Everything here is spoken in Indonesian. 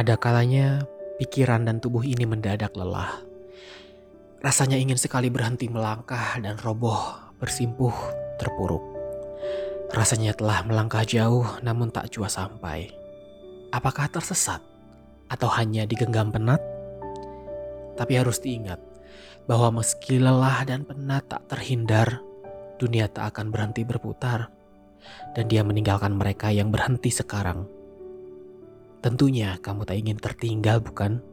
Ada kalanya pikiran dan tubuh ini mendadak lelah. Rasanya ingin sekali berhenti melangkah dan roboh, bersimpuh, terpuruk. Rasanya telah melangkah jauh namun tak jua sampai. Apakah tersesat? Atau hanya digenggam penat? Tapi harus diingat bahwa meski lelah dan penat tak terhindar, dunia tak akan berhenti berputar. Dan dia meninggalkan mereka yang berhenti sekarang Tentunya kamu tak ingin tertinggal bukan?